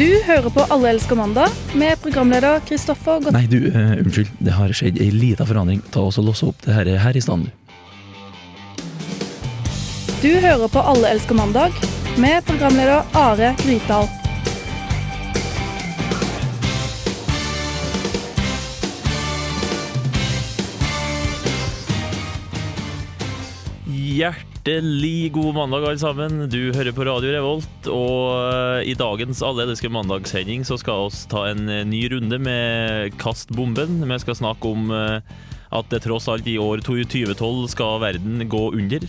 Du hører på Alle elsker mandag med programleder Kristoffer Godt... Nei, du, eh, unnskyld. Det har skjedd ei lita forandring. Ta oss og Lås opp det her, her i stand, du. Du hører på Alle elsker mandag med programleder Are Grytdal. Hjertelig god mandag, alle sammen. Du hører på Radio Revolt, og eh, i dagens Alle elsker mandagssending så skal vi ta en eh, ny runde med Kast bomben. Vi skal snakke om eh, at det tross alt i år 2012 skal verden gå under.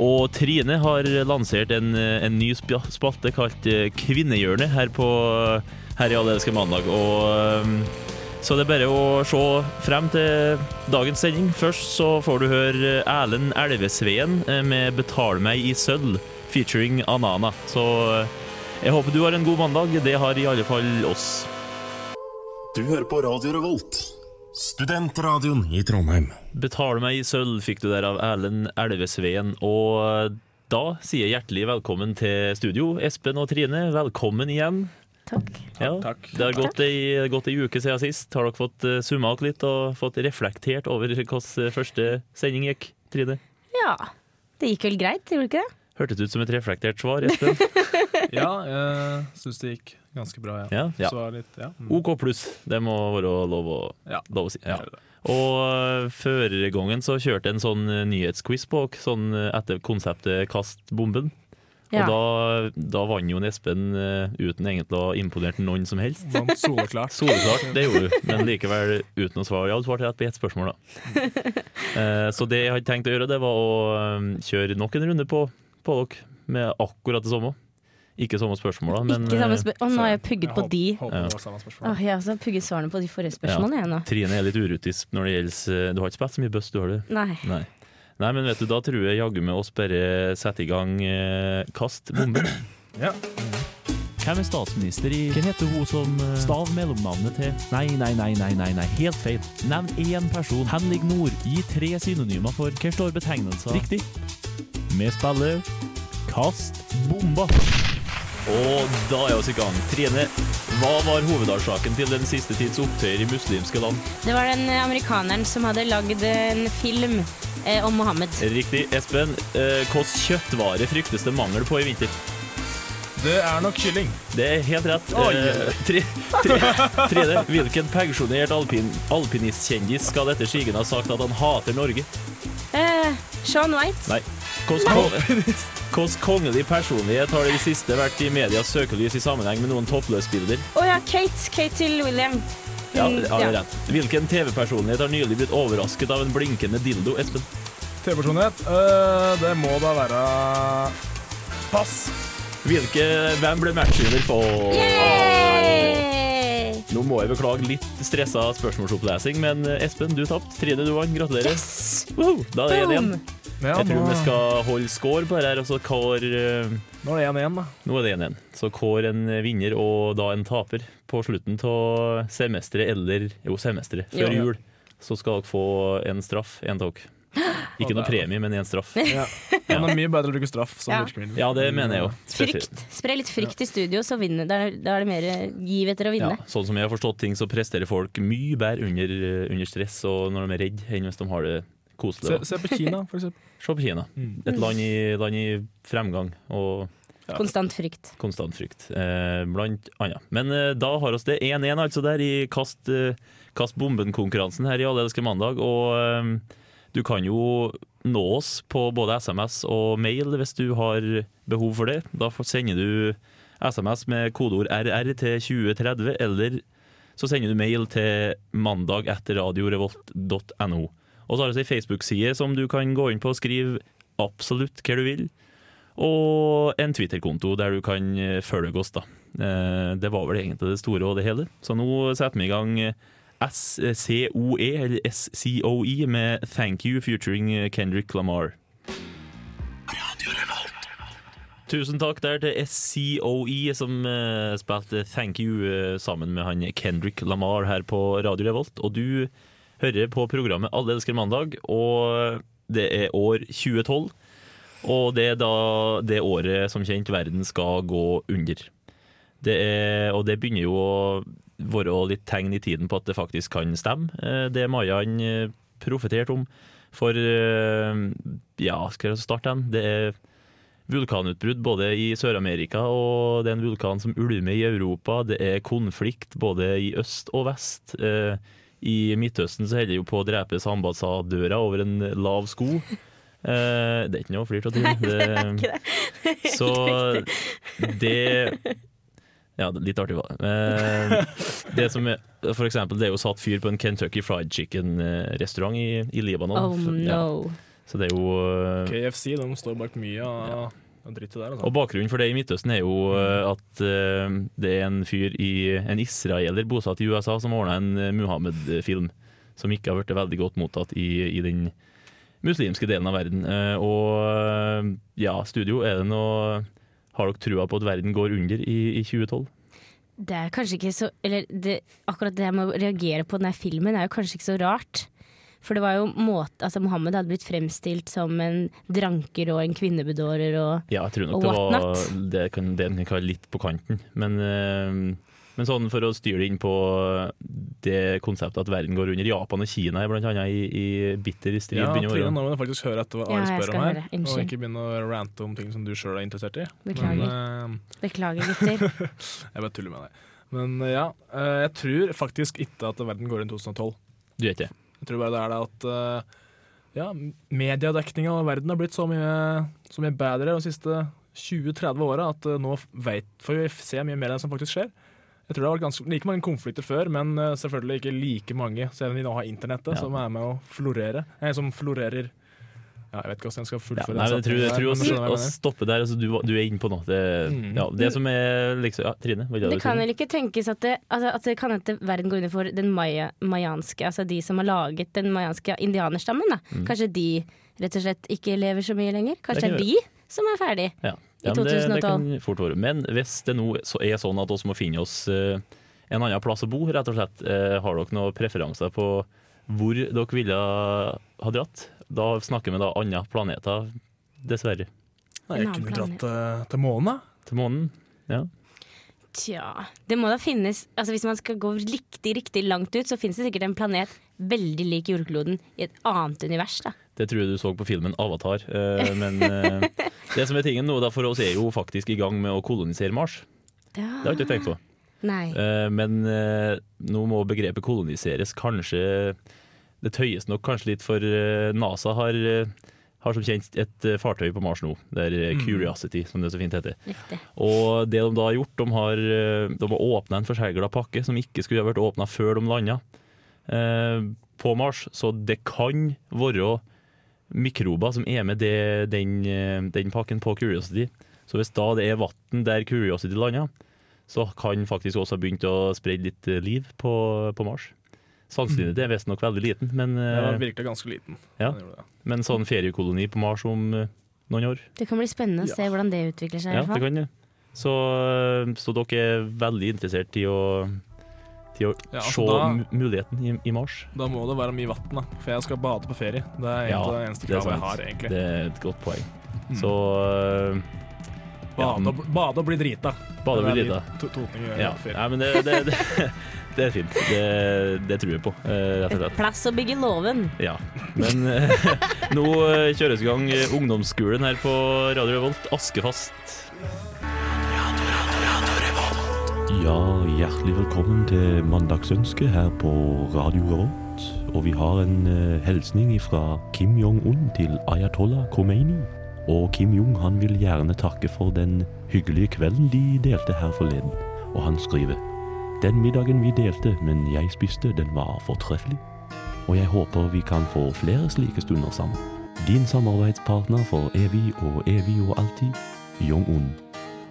Og Trine har lansert en, en ny sp- spalte kalt Kvinnehjørnet her, her i Alle elsker mandag. Og så det er bare å se frem til dagens sending. Først så får du høre Erlend Elvesveen eh, med 'Betal meg i sølv', featuring Anana. Så eh, jeg håper du har en god mandag. Det har i alle fall oss. Du hører på Radio Revolt, studentradioen i Trondheim. 'Betal meg i sølv' fikk du der av Erlend Elvesveen. Og da sier jeg hjertelig velkommen til studio. Espen og Trine, velkommen igjen. Takk. Ja, Takk. Det har gått ei, gått ei uke siden sist. Har dere fått uh, summa opp litt og fått reflektert over hvordan eh, første sending gikk, Trine? Ja, det gikk vel greit, gjorde det ikke det? Hørtes ut som et reflektert svar, Espen. Ja, jeg syns det gikk ganske bra, ja. Ja, ja. Litt, ja. Mm. OK pluss. Det må være lov å, Ja. lov å si. Ja. Og førergangen gangen så kjørte jeg en sånn nyhetsquiz på oss, sånn etter konseptet Kast bomben. Ja. Og da, da vant jo Espen uh, uten egentlig å ha imponert noen som helst. Vant soleklart. Soleklart, det gjorde du, men likevel uten å svare. Ja, du svarte rett på ett spørsmål, da. Eh, så det jeg hadde tenkt å gjøre, det var å eh, kjøre nok en runde på, på dere med akkurat det samme. Ikke samme spørsmål, da, men ikke samme eh, spør Å, nå har jeg pugget på håper- de. Håper Ja. samme spørsmål. Åh, jeg har pugget svarene på de forrige spørsmålene. Ja. Trine er litt urutisk når det gjelder eh, Du har ikke spilt så mye buss, du har det? Nei. Nei. Nei, men vet du, da tror jeg jaggu med oss bare sette i gang eh, Kast bomben. Ja. Hvem er statsminister i Hvem heter hun som Stav mellomnavnet til Nei, nei, nei, nei, nei, nei, helt feil. Nevn én person. Henrik Nord. Gi tre synonymer for Hva står betegnelser? Riktig. Vi spiller Kast bomba. Og da er vi i gang. Trine, hva var hovedårsaken til den siste tids opptøyer i muslimske land? Det var den amerikaneren som hadde lagd en film eh, om Mohammed. Riktig. Espen, eh, hvilken kjøttvare fryktes det mangel på i vinter? Det er nok kylling. Det er helt rett. Oi. Eh, tre, tre, tre hvilken pensjonert alpin, alpinistkjendis skal etter sigende ha sagt at han hater Norge? Eh, Sean White. Nei. Hvilken kongelig personlighet har det i det siste vært i medias søkelys i sammenheng med noen toppløsbilder? Å ja, Kate. Kate til William. Ja, Mm, ja, det er rett. Hvilken TV-personlighet har nylig blitt overrasket av en blinkende dildo? Espen? TV-personlighet. Uh, det må da være Pass. Hvilke, hvem ble matchvinner Yay! Nå må jeg beklage litt stressa spørsmålsopplesing, men eh, Espen, du tapte. Trine, du vant. Gratulerer. Yes! Woohoo, da er det 1-1. Boom! Ja, Jeg tror nå, vi skal holde score på det her, og så kår eh, nå er det 1-1, da. Nå er det 1-1. Så kår en vinner og da en taper på slutten av semesteret, eller jo, semesteret, før ja. jul. Så skal dere få en straff, en av dere. Ikke noe premie, men en straff. Ja. Men det er mye bedre å bruke straff som Ja. Ja, det mener jeg jo. Frykt. Spre litt frykt i studio, så vinner Da er er det mer giv etter å Ja, vinne. sånn som jeg har forstått ting, så presterer folk mye bedre under, under stress og når de er redde, enn hvis de har det koselig. Se, se på Kina, for eksempel. Se på Kina. Mm. Et land i, land i fremgang og Konstant frykt. konstant frykt, eh, blant annet. Men eh, da har oss det 1-1 altså der i Kast, eh, kast bomben-konkurransen her i Allelske mandag. Og eh, du kan jo nå oss på både SMS og mail hvis du har behov for det. Da sender du SMS med kodeord RR til 2030, eller så sender du mail til mandag etter radiorevolt.no. Og så har vi ei Facebook-side som du kan gå inn på og skrive absolutt hva du vil. Og en Twitter-konto der du kan eh, følge oss, da. Eh, Det var vel egentlig det store og det hele. Så nå setter vi i gang eh, SCOE, eller SCOE, med Thank You featuring Kendrick Lamar. Tusen takk der til SCOE, som spilte Thank You sammen med han Kendrick Lamar her på Radio Revolt. Og du hører på programmet Alle elsker mandag, og det er år 2012. Og det er da det året som kjent verden skal gå under. Det er, og det begynner jo å være litt tegn i tiden på at det faktisk kan stemme, eh, det Mayaen eh, profeterte om. For eh, ja, skal jeg starte den? Det er vulkanutbrudd både i Sør-Amerika, og det er en vulkan som ulmer i Europa. Det er konflikt både i øst og vest. Eh, I Midtøsten så holder det jo på å drepe ambassadører over en lav sko. Eh, det er ikke noe å flire av, Trine. Det, ikke det Så det Ja, litt artig var. Eh, det som er, for eksempel, det er jo satt fyr på en Kentucky Fried Chicken-restaurant i, i Libanon. Oh no. ja. Så det er jo eh, KFC de står bak mye av av der. Og Altså. bakgrunnen for det i Midtøsten er jo eh, at eh, det er en fyr i en israeler bosatt i USA som ordna en eh, Muhammed-film som ikke har blitt veldig godt mottatt i, i den muslimske delen av verden. Og ja, studio, er det noe Har dere trua på at verden går under i, i 2012? Det er kanskje ikke så Eller det, akkurat det med å reagere på den filmen er jo kanskje ikke så rart. For det var jo måte Altså Mohammed hadde blitt fremstilt som en dranker og en kvinnebedårer og Ja, jeg tror nok det var det kan, det kan være litt på kanten. Men, eh, men sånn for å styre det inn på det konseptet at verden går under. Japan og Kina er blant annet i, i bitter strid. Ja, Trine, nå må du faktisk høre etter hva Ja, spør om her. Og ikke begynne å rante om ting som du sjøl er interessert i. Beklager. Men, Beklager, gutter. jeg bare tuller med deg. Men eh, ja, eh, jeg tror faktisk ikke at verden går inn 2012. Du vet det. Jeg tror bare det er det at eh, ja, mediedekninga av verden har blitt så mye, så mye bedre de siste 20-30 åra at eh, nå vet, får vi se mye mer enn som faktisk skjer. Jeg tror det har vært ganske, like mange konflikter før, men eh, selvfølgelig ikke like mange, selv om vi nå har internettet, Ja. som er med å florere. Nei, som florerer Ja, jeg vet ikke hvordan jeg skal Ja, nei, jeg tror, jeg tror men å, du å stoppe der altså, du, du er inne på noe. Det, Mm. ja, det som er liksom ja, Trine, hva det Det kan vel ikke tenkes at det, altså, at det kan hende verden går under for den maya, mayanske, altså de som har laget den mayanske indianerstammen. Da. Mm. Kanskje de rett og slett ikke lever så mye lenger? Kanskje Det er de som er ferdig? Ja. i Ja, men det, det kan fort være. Men hvis det nå så er sånn at vi må finne oss eh, en annen plass å bo, rett og slett, eh, har dere noen preferanser på hvor dere ville ha dratt? Da snakker vi da andre planeter, dessverre. Nei, jeg kunne dratt eh, til månen, da. Til månen. Ja. Tja, det må da finnes altså Hvis man skal gå riktig, riktig langt ut, så finnes det sikkert en planet veldig lik jordkloden i et annet univers. da Det tror jeg du så på filmen Avatar. eh, men eh, det som er tingen nå, da for oss er jo faktisk i gang med å kolonisere Mars. Det har jeg ikke tenkt på. Nei. Eh, men eh, nå må begrepet koloniseres kanskje Det tøyes nok kanskje litt, for eh, NASA har, eh, har som kjent et eh, fartøy på Mars nå. Det er Curiosity, Curiosity, som det så fint heter. Riktig. Og det de da har gjort, de har, de har åpna en forsegla pakke som ikke skulle ha vært åpna før de landa eh, på Mars. Så det kan være mikrober som er med det, den, den pakken på Curiosity. Så hvis da det er vann der Curiosity lander, så kan faktisk også ha begynt å spre litt liv på, på Mars. Sannsynligheten er visstnok veldig liten, men, Den var eh, virkelig ganske liten. ja. Men sånn feriekoloni på Mars om eh, noen år Det kan bli spennende å se hvordan det utvikler seg. Ja, det kan det. Så, så dere er veldig interessert i å, til å Ja, se altså da- muligheten i, i Mars? Da må det være mye vann. For jeg skal bade på ferie. Det er Ja, det eneste kravet jeg har, egentlig. Det er et godt poeng. Mm. Så uh, Bade, ja, bade og bli drita. Bade og bli drita. to- ja. ja, men det, det, det, det er fint. Det, det tror jeg på, eh, rett og slett. Plass å bygge låven. Ja. Men eh, nå eh, kjøres i gang ungdomsskolen her på Radio Revolt. Askefast. Ja, hjertelig velkommen til Mandagsønske her på Radio Revolt. Og vi har en hilsning fra Kim Jong-un til Ayatollah Khomeini. Og Kim Jong han vil gjerne takke for den hyggelige kvelden de delte her forleden. Og han skriver Den middagen vi delte, men jeg spiste, den var fortreffelig. Og jeg håper vi kan få flere slike stunder sammen. Din samarbeidspartner for evig og evig og alltid, Jong-un.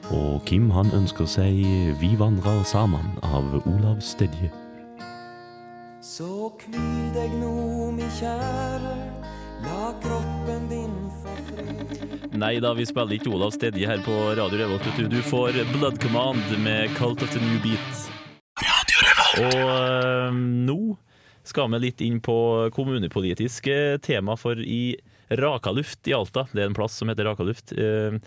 Og Kim han ønsker seg Vi vandrer sammen av Olav Stedje. Så hvil deg nå, min kjære, la kroppen din få fred. Nei da, vi spiller ikke Olav Stedje her på Radio Revolt. Du Du får Blood Command med Cult of the New Beat. Og øh, nå skal vi litt inn på kommunepolitiske tema, for i Rakaluft i Alta, det er en plass som heter Rakaluft, øh,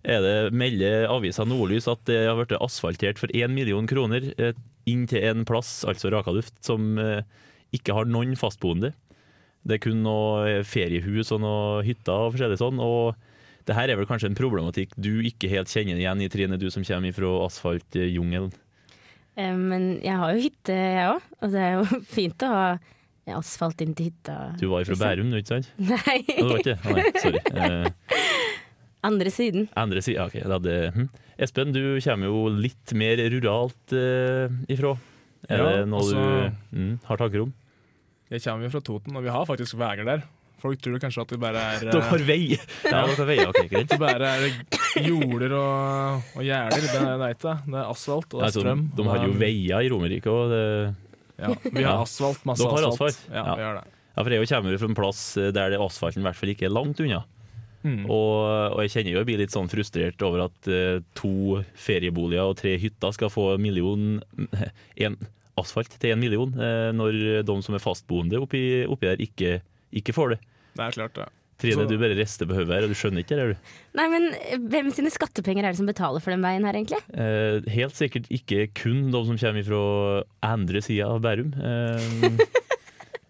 er det, melder avisa Nordlys at det har blitt asfaltert for 1 million kroner eh, inn til en plass, altså Rakaluft, som eh, ikke har noen fastboende. Det er kun noe feriehus og noe hytter og forskjellig sånn. og det her er vel kanskje en problematikk du ikke helt kjenner igjen i Trine, du som kommer fra asfaltjungelen. Eh, Men jeg har jo hytte, jeg òg. Og det er jo fint å ha asfalt inn til hytta. Du var fra liksom. Bærum, ikke sant? Nei, Ja, du var ikke det? Nei, sorry. Eh, andre siden. andre siden, ok. Da hadde, hm. Espen, du kommer jo litt mer ruralt eh, ifra. Er Ja, det noe altså- du mm, har tanker om? Jeg kommer jo fra Toten, og vi har faktisk veier der. Folk tror kanskje at det bare er Du har vei! Ja, dere har veier, ok, greit. Det bare er jorder og, og gjerder. Det, det er ikke det. Er asfalt og det er strøm. strøm. de har jo er- veier i Romerike òg. Ja, vi har Ja. asfalt, masse har asfalt. asfalt? Ja, Ja. vi har det. Ja, for jeg kommer fra en plass der det asfalten i hvert fall ikke er langt unna. Mm. Og, og jeg kjenner jo jeg blir litt sånn frustrert over at uh, to ferieboliger og tre hytter skal få million en, asfalt til en million, uh, når de som er fastboende oppi, oppi der, ikke, ikke får det. Det er klart, det. Trine, du bare rister på hodet her, og du skjønner ikke det? du? Nei, men hvem sine skattepenger er det som betaler for den veien her, egentlig? Eh, helt sikkert ikke kun de som kommer fra andre sida av Bærum. Eh,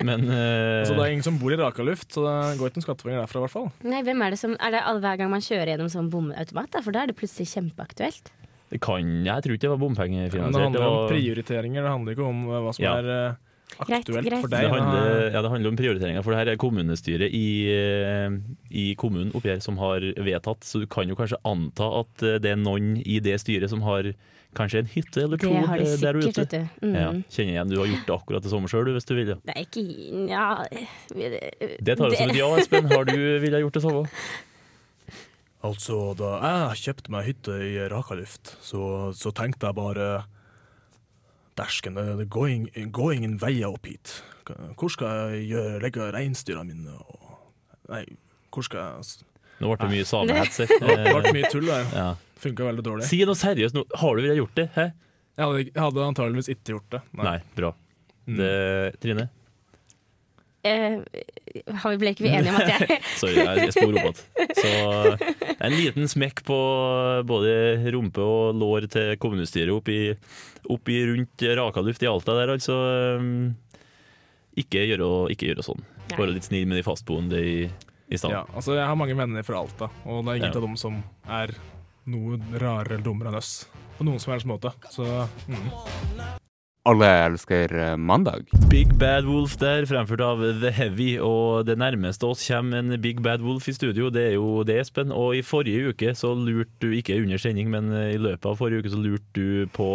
men eh, Så det er ingen som bor i Rakaluft, så det går ikke noen skattepenger derfra, i hvert fall. Nei, hvem Er det som, er det all, hver gang man kjører gjennom sånn bomautomat? da? For da er det plutselig kjempeaktuelt. det kan, jeg tror ikke det var Men det handler om prioriteringer, det handler ikke om eh, hva som Ja. er eh, Greit, greit. for Det handler, ja, det handler om prioriteringer, for det her er kommunestyret i, eh, i kommunen oppi her som har vedtatt, så du kan jo kanskje anta at eh, det er noen i det styret som har kanskje en hytte eller Det to har de eh, der sikkert, ute. vet du. Mm. Ja, kjenner igjen, du har gjort det akkurat det samme sjøl hvis du vil. Ja. Det er ikke Ja Det tar vi som et ja, Espen. Har du villet gjort det samme? Altså, da jeg kjøpte meg hytte i Rakaluft, så, så tenkte jeg bare Dæsken, det, det går, ing- går ingen veier opp hit. Hvor skal jeg gjøre, legge reinsdyra mine? Og, nei, hvor skal jeg Nå ble det mye samehetser. Det ble mye tull der. Ja. Funka veldig dårlig. Si noe seriøst nå. Har du villet gjort det? Hæ? Jeg hadde, hadde antageligvis ikke gjort det. Nei, bra. Mm. Det, Trine? Eh, har vi ble ikke vi enige om at jeg Sorry, jeg, jeg spor. Så en liten smekk på både rumpe og lår til kommunestyret oppi, oppi rundt Rakaluft i Alta der, altså. Um, Ikke gjøre, ikke gjøre sånn. Være litt snill med de fastboende i, i stedet. Ja, altså Jeg har mange venner fra Alta, og det er ingen Ja. av dem som er noe rarere eller dummere enn oss. På noen som helst måte. Så mm. Alle elsker eh, mandag. Big Bad Wolf der, fremført av The Heavy. Og det nærmeste oss kommer en Big Bad Wolf i studio, det er jo det, Espen. Og i forrige uke så lurte du, ikke under sending, men i løpet av forrige uke så lurte du på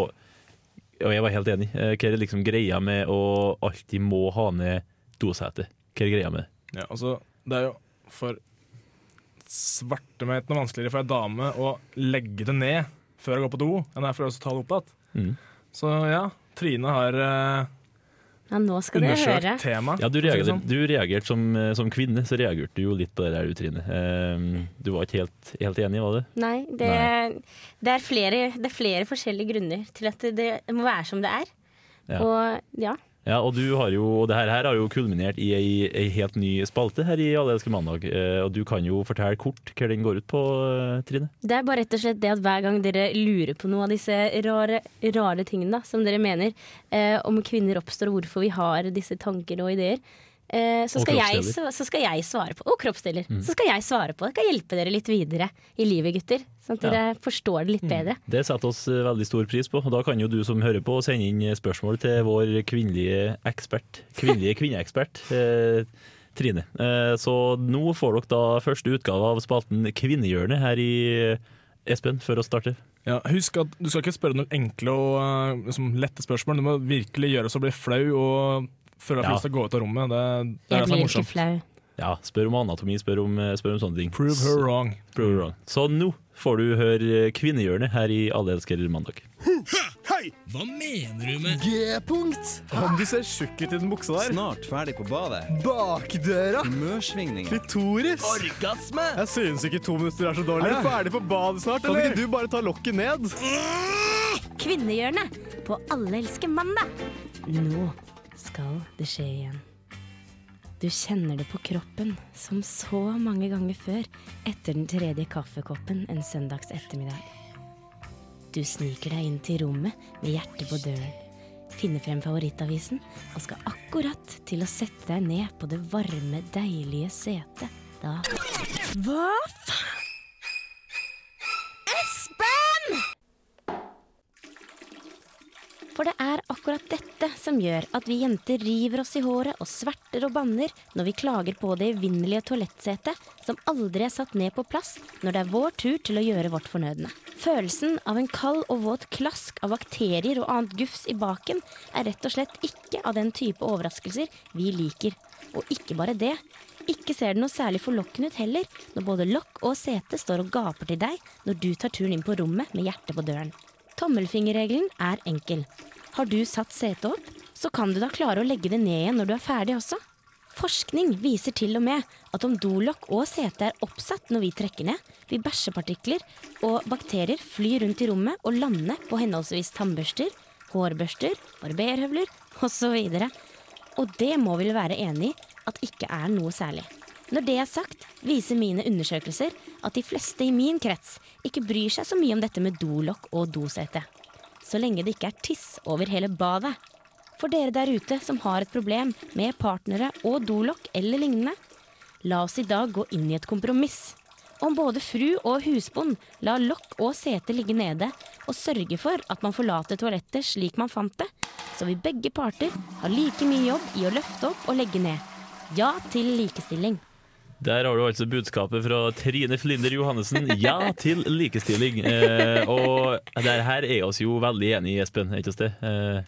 Og jeg var helt enig. eh, Hva er det liksom greia med å alltid må ha ned dosetet? Hva er greia med det? ja, altså, det er jo for svartemeten vanskeligere for ei dame å legge det ned før hun går på do, enn det er for oss å ta det opp igjen. Mm. Så ja, Trine har eh, Ja, nå skal dere høre. Tema, Ja, du det reagerte, sånn. du reagerte som, eh, som kvinne, så reagerte du jo litt på det der, Trine. Eh, Du var ikke helt, helt enig, var du? Nei, det, Det, er flere, det er flere forskjellige grunner til at det, det må være som det er. Ja. Og ja. Ja, og du har jo, det her, her har jo kulminert i ei, ei helt ny spalte her i Alle elsker mandag. Eh, og du kan jo fortelle kort hva den går ut på, eh, Trine. Det er bare rett og slett det at hver gang dere lurer på noe av disse rare, rare tingene da, som dere mener eh, om kvinner oppstår, og hvorfor vi har disse tanker og ideer, så, skal jeg, så, så skal jeg svare på Og kroppsdeler. Mm. Så skal jeg svare på det. Kan hjelpe dere litt videre i livet, gutter. Sånn at Ja. dere forstår det litt bedre. Det setter oss eh, veldig stor pris på. Og da kan jo du som hører på sende inn spørsmål til vår kvinnelige ekspert, kvinnelige kvinneekspert, eh, Trine. Eh, så nå får dere da første utgave av spalten Kvinnehjørnet her i eh, Espen, før å starte. Ja, husk at Du skal ikke spørre noen enkle og eh, liksom, lette spørsmål. Du må virkelig gjøre å bli flau og føle deg Ja. lyst til å gå ut av rommet. Det, det er Jeg det som er blir ikke morsomt. flau. Ja, spør om anatomi, spør om, eh, spør om sånne ting. Prove her wrong. Prove her wrong. Så nå får du høre Kvinnehjørnet her i Alle elsker mandag. Hva mener du med G-punkt. Om du ser tjukk ut i den buksa der. Snart ferdig på badet. Bakdøra. Humørsvingninger. Klitoris. Orgasme. Jeg synes ikke to minutter er så dårlig. Er du ferdig på badet snart, Kan ikke du bare ta lokket ned? Kvinnehjørnet på Alle elsker mandag. Nå skal det skje igjen. Du kjenner det på kroppen, som så mange ganger før, etter den tredje kaffekoppen en søndags ettermiddag. Du sniker deg inn til rommet med hjertet på døren, finner frem favorittavisen og skal akkurat til å sette deg ned på det varme, deilige setet da Hva faen? Espen! For det er akkurat dette som gjør at vi jenter river oss i håret og sverter og banner når vi klager på det evinnelige toalettsetet som aldri er satt ned på plass når det er vår tur til å gjøre vårt fornødne. Følelsen av en kald og våt klask av bakterier og annet gufs i baken er rett og slett ikke av den type overraskelser vi liker. Og ikke bare det. Ikke ser det noe særlig forlokkende ut heller, når både lokk og sete står og gaper til deg når du tar turen inn på rommet med hjertet på døren. Tommelfingerregelen er enkel. Har du satt setet opp, så kan du da klare å legge det ned igjen når du er ferdig også. Forskning viser til og med at om dolokk og sete er oppsatt når vi trekker ned, vil bæsjepartikler og bakterier fly rundt i rommet og lande på henholdsvis tannbørster, hårbørster, barberhøvler osv. Og det må vi vel være enig i at ikke er noe særlig. Når det er sagt, viser mine undersøkelser at de fleste i min krets ikke bryr seg så mye om dette med dolokk og dosete. Så lenge det ikke er tiss over hele badet. For dere der ute som har et problem med partnere og dolokk eller lignende, la oss i dag gå inn i et kompromiss. Om både fru og husbond la lokk og sete ligge nede, og sørge for at man forlater toalettet slik man fant det, så vil begge parter ha like mye jobb i å løfte opp og legge ned. Ja til likestilling. Der har du altså budskapet fra Trine Flinder Johannessen. Ja til likestilling. Eh, og det her er oss jo veldig enig i, Espen. Ikke oss det? Eh,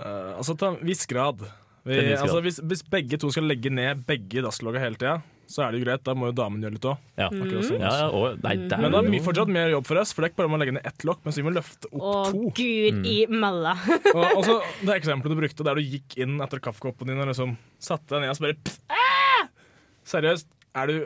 Uh, altså til en viss grad. Vi, en viss grad. altså, hvis, hvis begge to skal legge ned begge dasslogga hele tida, så er det jo greit. Da må jo damen gjøre litt òg. ja. ja, der Men det er mye, fortsatt mer jobb for oss, for det er ikke bare om å legge ned ett lokk, mens vi må løfte opp Å, to. gud i malla. Og, og så Det eksempelet du brukte der du gikk inn etter kaffekoppen din og liksom satte deg ned og så bare pff, ah! Seriøst, er du,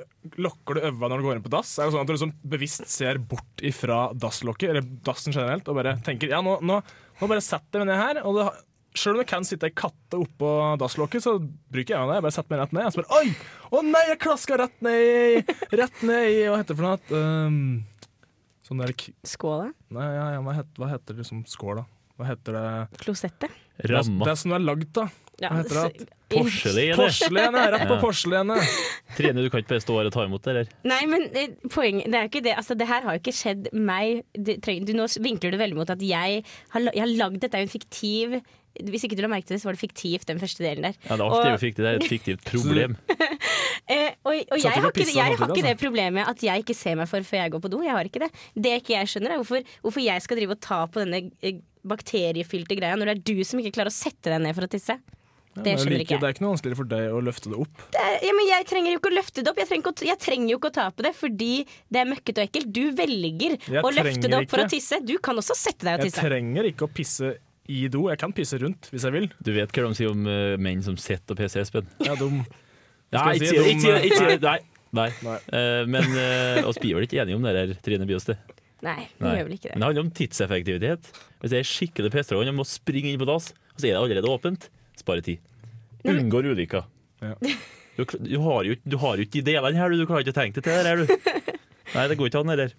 lokker du øva når du går inn på dass? Er det sånn at du liksom bevisst ser bort ifra dasslokket, eller dassen generelt, og bare tenker ja, nå, nå, nå bare setter jeg meg ned her. Og det, selv om det kan sitte ei katte oppå dasslokket, så bruker jeg meg det. Jeg bare setter meg rett ned. Og så bare Oi! Å nei, jeg klaska rett ned i Rett ned i Hva heter det for noe? Um, sånn der k- Skåla? Nei, ja, ja, hva, heter, hva heter liksom skåla? Hva heter det? Klosettet? Det Ramma. det det som er lagd av. Hva heter det? Så- Porselen er Rett på porselenet. Trine, du kan ikke bare stå her og ta imot det, eller? Nei, men eh, poenget Det er jo ikke det. Altså, det her har jo ikke skjedd meg. Trenger- du, nå vinkler du veldig mot at jeg har, la- jeg har lagd Dette er jo en fiktiv Hvis ikke du la merke til det, så var det fiktivt, den første delen der. Ja, det er det er fiktivt. Det er et fiktivt problem. Eh, og og jeg, ikke har ikke, jeg har samtidig, ikke det altså? problemet at jeg ikke ser meg for før jeg går på do. Jeg har ikke det. Det ikke jeg skjønner, er hvorfor, hvorfor jeg skal drive og ta på denne eh, bakteriefylte greia når det er du som ikke klarer å sette deg ned for å tisse. Ja, Det er skjønner like, ikke jeg. Det er ikke noe vanskeligere for deg å løfte det opp. Det er, ja, men jeg trenger jo ikke å løfte det opp. Jeg trenger, ikke å, jeg trenger jo ikke å ta på det fordi det er møkkete og ekkelt. Du velger Jeg å løfte det opp opp for å tisse. Du kan også sette deg og tisse. Jeg trenger ikke å pisse i do. Jeg kan pisse rundt hvis jeg vil. Du vet hva de sier om uh, menn som sitter og pisser, Espen? Er dum. Nei, ikke si det! Ikke! Ikke si nei. det. Nei. Nei. Nei. Eh, men uh, oss blir vel ikke enige om det der, Trine Bios. Det. Nei, vi Nei. gjør vel ikke det. Men det. handler om tidseffektivitet. Hvis jeg er skikkelig pisserånd og må springe inn på dass, så er det allerede åpent, spare tid. Unngår ulykker. Ja. Du, du, har jo, ikke- du har jo ikke de delene her, du. Du klarer ikke å tenke deg til det her, du. Nei, det går ikke an, heller.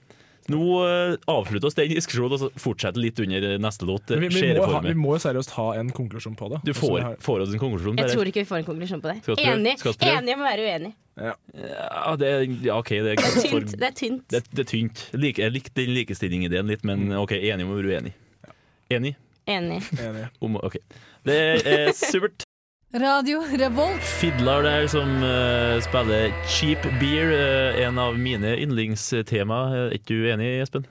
Nå uh, avslutter oss den diskusjonen og så fortsetter litt under neste låt. Vi, vi, må ha, vi må seriøst ha en konklusjon på det. Du får, har- får oss en konklusjon. Jeg tror ikke vi får en konklusjon på det. Enig, enig om å være uenig. Ja, det, er- ja, OK. Det er, Det er for- tynt. Det er tynt. Det, det er tynt. Like, jeg likte den likestilling-ideen litt, men OK, enig om å være uenig. Enig? Enig. Enig. Om, ok. Det er supert. Radio Revolt. Fiddler der som uh, spiller Cheap Beer, uh, en av mine yndlingstema. Er ikke du enig, Espen?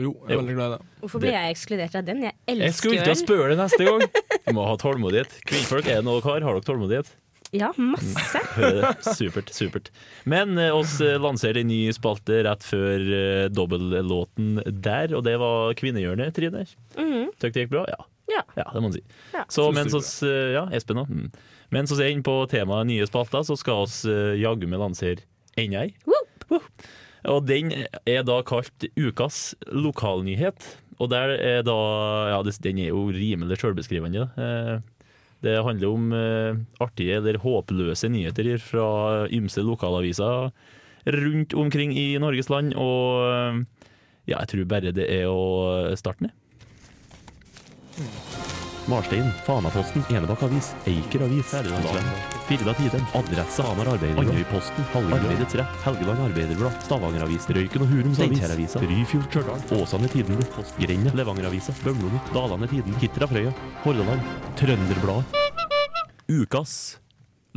Jo, jeg er veldig glad i det. Hvorfor blir jeg ekskludert av den? Jeg Jeg elsker skulle jo ikke ha den. spørre det neste gang. Du må ha tålmodighet. Kvinnfolk, er det noe dere har? Har dere tålmodighet? Ja, masse. Supert, supert. Men eh, oss eh, lanserte en ny spalte rett før eh, dobbellåten der, og det var Kvinnehjørnet, Trine. Mm. Tøk det gikk bra? Ja. Ja. Ja, det må man si. Ja. Så mens oss, eh, ja, Espen da. Mm. Mens oss er inne på temaet nye spalter, så skal oss eh, jaggu meg lansere enda ei. Woo! Og den er da kalt Ukas lokalnyhet. Og der er da Ja, det, den er jo rimelig sjølbeskrivende. da. Eh, Det handler om eh, artige eller håpløse nyheter fra ymse lokalaviser rundt omkring i Norges land. Og eh, ja, jeg tror bare det er å starte ned. Marstein, Fanaposten, Enebakk Avis, Eiker Avis, Firda Tiden, Adresse Hamar Arbeiderblad, Andøyposten, Arbeidets Rett, Helgeland Arbeiderblad, Stavanger Avis, Røyken og Hurums Avis, Steinkjer-avisa, Ryfjord Stjørdal, Åsane Tidende, Grenda, Levanger-avisa, Bømlo Dalane Tiden, Hitra Frøya, Hordaland, Trønderbladet. Ukas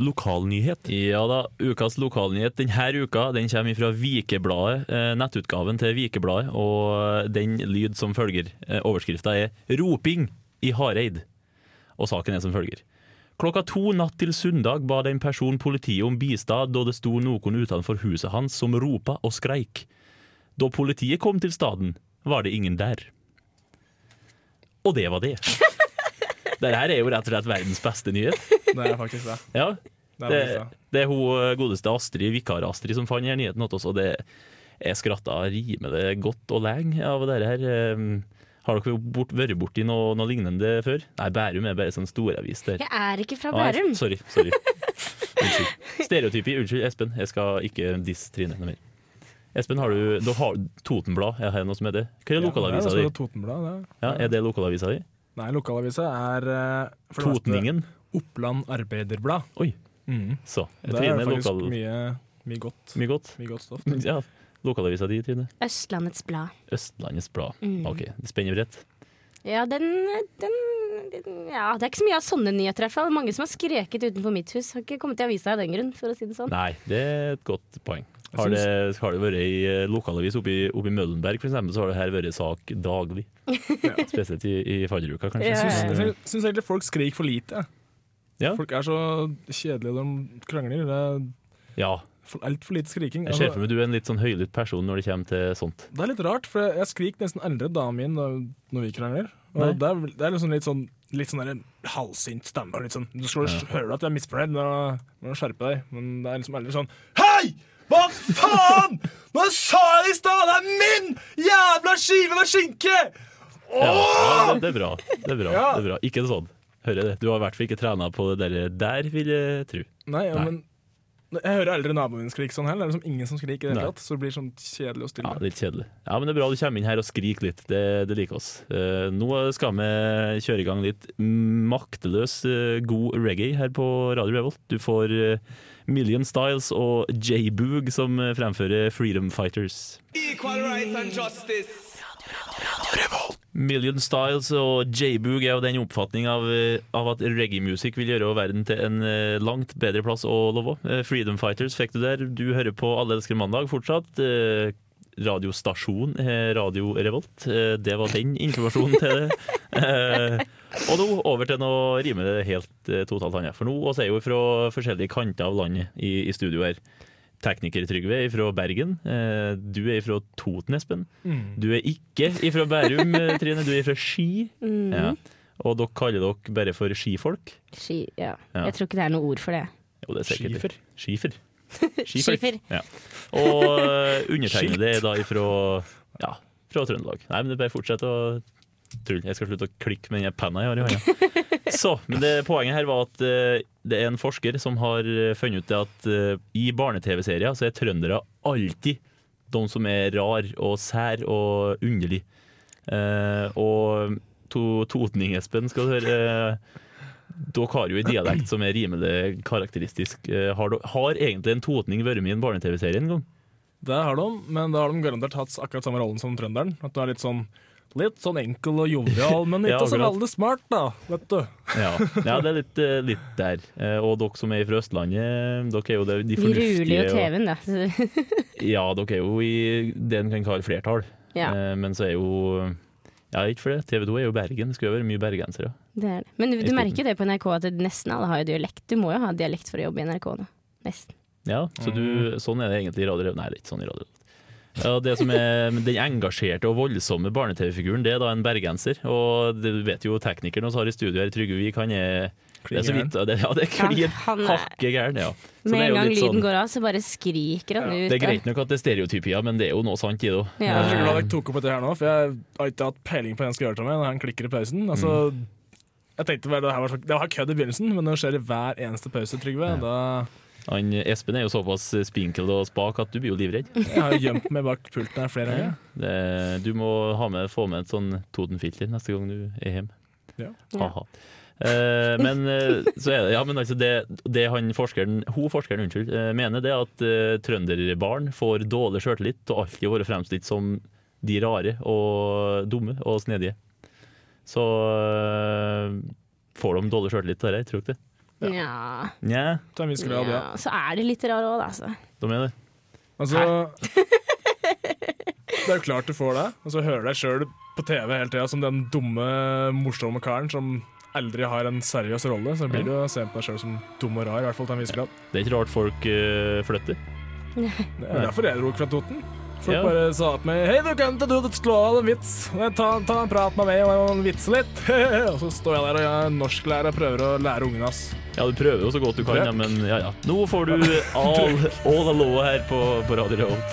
lokalnyhet. Ja da, ukas lokalnyhet. Denne uka den kommer fra Vikebladet, eh, nettutgaven til Vikebladet, og den lyd som følger. Eh, Overskrifta er 'Roping i Hareid', og saken er som følger. Klokka to natt til søndag ba en person politiet om bistad da det sto noen utenfor huset hans som ropa og skreik. Da politiet kom til staden, var det ingen der. Og det var det. Dette er jo rett og slett verdens beste nyhet. Det er faktisk det. Ja, Det er det, er hun eh, godeste Astrid, vikar-Astrid, som fant denne nyheten også. oss, og det jeg skratta rimelig godt og lenge av det her. Har dere bort, vært borti noe, noe lignende før? Nei, Bærum er bare sånn storavis der. Jeg er ikke fra Nei, Bærum. sorry. sorry. Unnskyld. Stereotypi. Unnskyld, Espen. Jeg skal ikke disse Trine noe mer. Espen, har du, du har Totenblad? Jeg har noe som heter det. Hva er Ja, lokalavisa er di? Totenblad, det. Ja, er det lokalavisa di? Nei, lokalavisa er eh, for det meste Totningen? Oppland Arbeiderblad. Oi. Mm. Så. Det er faktisk lokal- mye, mye godt. Mye godt? Mye godt stoff. Ja. Lokalavisa di, Trine? Østlandets Blad. Østlandets Blad. Mm. Ok, det spenner bredt. Ja, den, den, den Ja, det er ikke så mye av sånne nyheter, i hvert fall. Mange som har skreket utenfor mitt hus. Har ikke kommet til avisa av den grunn, for å si det sånn. Nei, det er et godt poeng. Har det, har det vært i eh, lokalavis oppe i, oppe i Møllenberg, eksempel, så har det her vært sak daglig. Spesielt i, i fadderuka, kanskje. Jeg ja. jeg syns- syns egentlig folk skriker for lite. Ja. Folk er så kjedelige de krangler. Det Ja. Altfor lite skriking. Jeg ser for meg du er en litt sånn høylytt person når det kommer til sånt. Det er litt rart, for jeg skriker nesten aldri damen min når, vi krangler. Og det, er, det er liksom litt sånn Litt sånn halvsint stemme. Litt sånn, du skal Ja. høre at jeg er misfornøyd, må du skjerpe deg. Men det er liksom aldri sånn Hei! Hva faen?! Nå sa jeg i stad! Det er min jævla skive med skinke! Ja, ja, det er bra. Det er bra. Ja. Det er bra. Ikke sånn. Hører det. Du har i hvert fall ikke trena på det der, der vil jeg tro. Nei, ja, Nei. men jeg hører aldri naboen min skrike sånn heller. Det er liksom ingen som skriker i det hele tatt. Så det blir sånn kjedelig og stille. Ja, litt kjedelig. Ja, men det er bra du kommer inn her og skriker litt. Det, det liker oss. Uh, nå skal vi kjøre i gang litt makteløs uh, god reggae her på Radio Revolt. Du får uh, Million Styles og J-Boog som fremfører Freedom Fighters. Equal rights and justice. Million Styles og J-Boog er jo den oppfatning av, eh, av at reggae-musikk vil gjøre verden til en eh, langt bedre plass å leve. Eh, Freedom Fighters fikk du der. Du hører på Alle elsker mandag fortsatt. Radiostasjon Radio Revolt. Det var den informasjonen til det. Og nå over til noe rimelig helt totalt annet. For nå oss er jo fra forskjellige kanter av landet i, i studio her. Tekniker Trygve er fra Bergen. Eh, Du er fra Toten, Espen. Mm. Du er ikke fra Bærum, eh, Trine. Du er fra Ski. Mm. Ja. Og dere kaller dere bare for skifolk? Ski, ja. Ja. Jeg tror ikke det er noe ord for det. Jo, det er sikkert det. Skifer. Skifer. Ja. Og eh, undertegnede er da ifra, ja, fra Trøndelag. Nei, men det bare fortsett å tulle. Jeg skal slutte å klikke med den penna jeg har i hånda. Så, men det, poenget her var at det er en forsker som har eh, funnet ut at uh, i barne-TV-serier så er trøndere alltid de som er rar og sær og underlig. Uh, og to, Totning-Espen skal du høre. Uh, dere har jo en dialekt som er rimelig karakteristisk. Har, har egentlig en totning vært med i en barne-TV-serie en gang? Det har de, men da har de garantert hatt akkurat samme rollen som trønderen. At du er litt sånn Litt sånn enkel og jovial, men Ja, ikke så veldig smart, da, vet du. Ja, ja det er litt, eh, litt der. Eh, Og dere som er fra Østlandet, dere er jo det, de Vi ruler jo TV-en, da. Ja, dere er jo i det en kan kalle flertall. Ja. Eh, Men så er jo Ja, ikke for det. TV 2 er jo Bergen. Det skulle jo være mye bergensere. Det er det. Men du, du merker jo det på NRK at nesten alle har jo dialekt. Du må jo ha dialekt for å jobbe i NRK nå. Nesten. Ja, så du, sånn er det egentlig i Radio Nei, det er ikke sånn i Radio ja, det som er Den engasjerte og voldsomme barne-TV-figuren, det er da en bergenser. Og det, du vet jo teknikeren vi har i studio her, Trygve Vik, han er det er så vidt, det, ja, det er klin Ja, han er- hakke gæren, ja. Så Med en gang lyden sånn- går av, så bare skriker han ut. Det er greit nok at det er stereotypier, men det er jo noe sant i det òg. Ja. Jeg er glad jeg tok opp dette her nå, for jeg har ikke hatt peiling på hva jeg skal gjøre til meg når han klikker i pausen. Altså, Jeg tenkte bare Det her var, så- det var kødd i begynnelsen, men når det skjer i hver eneste pause, Trygve, da Han, Espen er jo såpass spinkel og spak at du blir jo livredd. Jeg har jo gjemt meg bak pulten her flere ganger. Det, du må ha med, få med et sånn Toten-filter neste gang du er hjemme. Ja. Ha-ha. Eh, men eh, så er det, ja, men altså det, det han forskeren, hun forskeren unnskyld, eh, mener, det er at uh, trønderbarn får dårlig sjøltillit og alltid vært fremstilt som de rare og dumme og snedige. Så uh, får de dårlig sjøltillit av det, tror du ikke det? Ja. Nja, Til en viss grad, ja. ja. Så er de litt rare òg, da. Altså. de er det. Altså Det er jo klart du får det, og så hører du deg sjøl på TV hele tida som den dumme, morsomme karen som aldri har en seriøs rolle. Så blir du jo se på deg sjøl som dum og rar, i hvert fall til en viss grad. Det er ikke rart folk uh, flytter. Det er derfor jeg dro fra Toten. Folk Ja. bare sa til meg Hei, du kan ikke du slå av en vits. Ta, ta en prat med meg og vitse litt. og så står jeg der og jeg er norsklærer og prøver å lære ungene hans. Ja, du prøver jo så godt du kan, ja, men ja, ja. Nå får du all, all aloha her på, på Radio Revolt.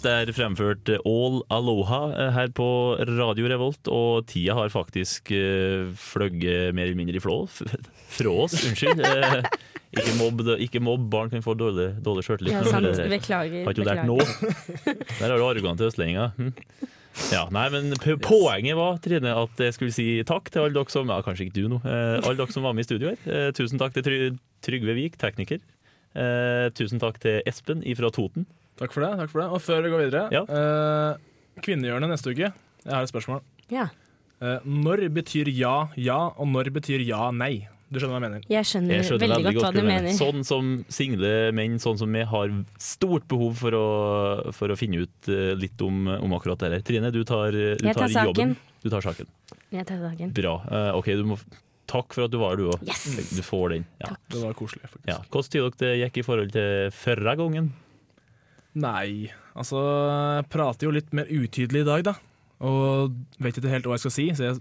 Vandels der fremført All Aloha eh, her på Radio Revolt, og tida har faktisk uh, fløyet mer eller mindre i flå fra oss. Unnskyld. Eh, ikke, mobb, ikke mobb, barn kan få dårlig, dårlig sjøltillit. Ja, sant. Beklager, Har ikke du lært nå? Der har du arrogante østlendinger. Hm. Ja, nei, men Poenget var Trine, at jeg skulle si takk til alle dere som ja, Kanskje ikke du nå. Eh, alle dere som var med i studio her. Eh, tusen takk til Try Trygve Vik, tekniker. Eh, tusen takk til Espen fra Toten. Takk for det. takk for det. Og før vi går videre Ja. eh, Kvinnehjørnet neste uke. Jeg har et spørsmål. Ja. Eh, når betyr ja ja, og når betyr ja nei? Du skjønner hva jeg mener? Jeg skjønner, Jeg skjønner veldig godt hva du mener. Sånn som single menn, sånn som vi, har stort behov for å, for å finne ut eh, litt om, om akkurat det her. Trine, du tar, du tar tar jobben. Du tar saken. Jeg tar saken. Bra. Eh, OK, du må Takk for at du var her, du òg. Yes! Du får den. Ja. Det var koselig. faktisk. Ja. Hvordan tyder dere det gikk i forhold til forrige gangen? Nei, altså Jeg prater jo litt mer utydelig i dag, da. Og vet ikke helt hva jeg skal si, så jeg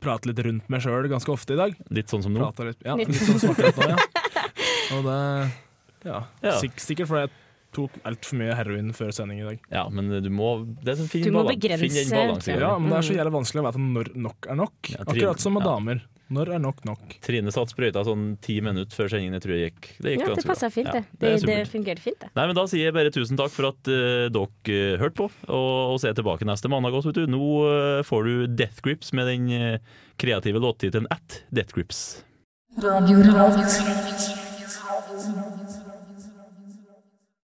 prater litt rundt meg sjøl ganske ofte i dag. Litt sånn som nå? Prater litt, ja, litt sånn som akkurat nå, ja. Og det Ja. Ja. Sik sikkert fordi jeg tok altfor mye heroin før sending i dag. Ja, men du må det er fin Du må begrense, Finn den balansen. Ja, men det er så jævlig vanskelig å vite når nok er nok. Ja, Akkurat som med ja. damer. Når er nok nok? Trine satt sprøyta sånn ti minutter før sendingen. Jeg tror jeg gikk, det gikk Ja, det ganske bra. passa fint, Ja, det. det Det, er fungerte fint, det. Nei, men Da sier jeg bare tusen takk for at uh, dere uh, hørte på, og, og så er tilbake neste mandag også. Vet du. Nå uh, får du Death Grips med den uh, kreative låttittelen At Death Grips. Radio Revolt.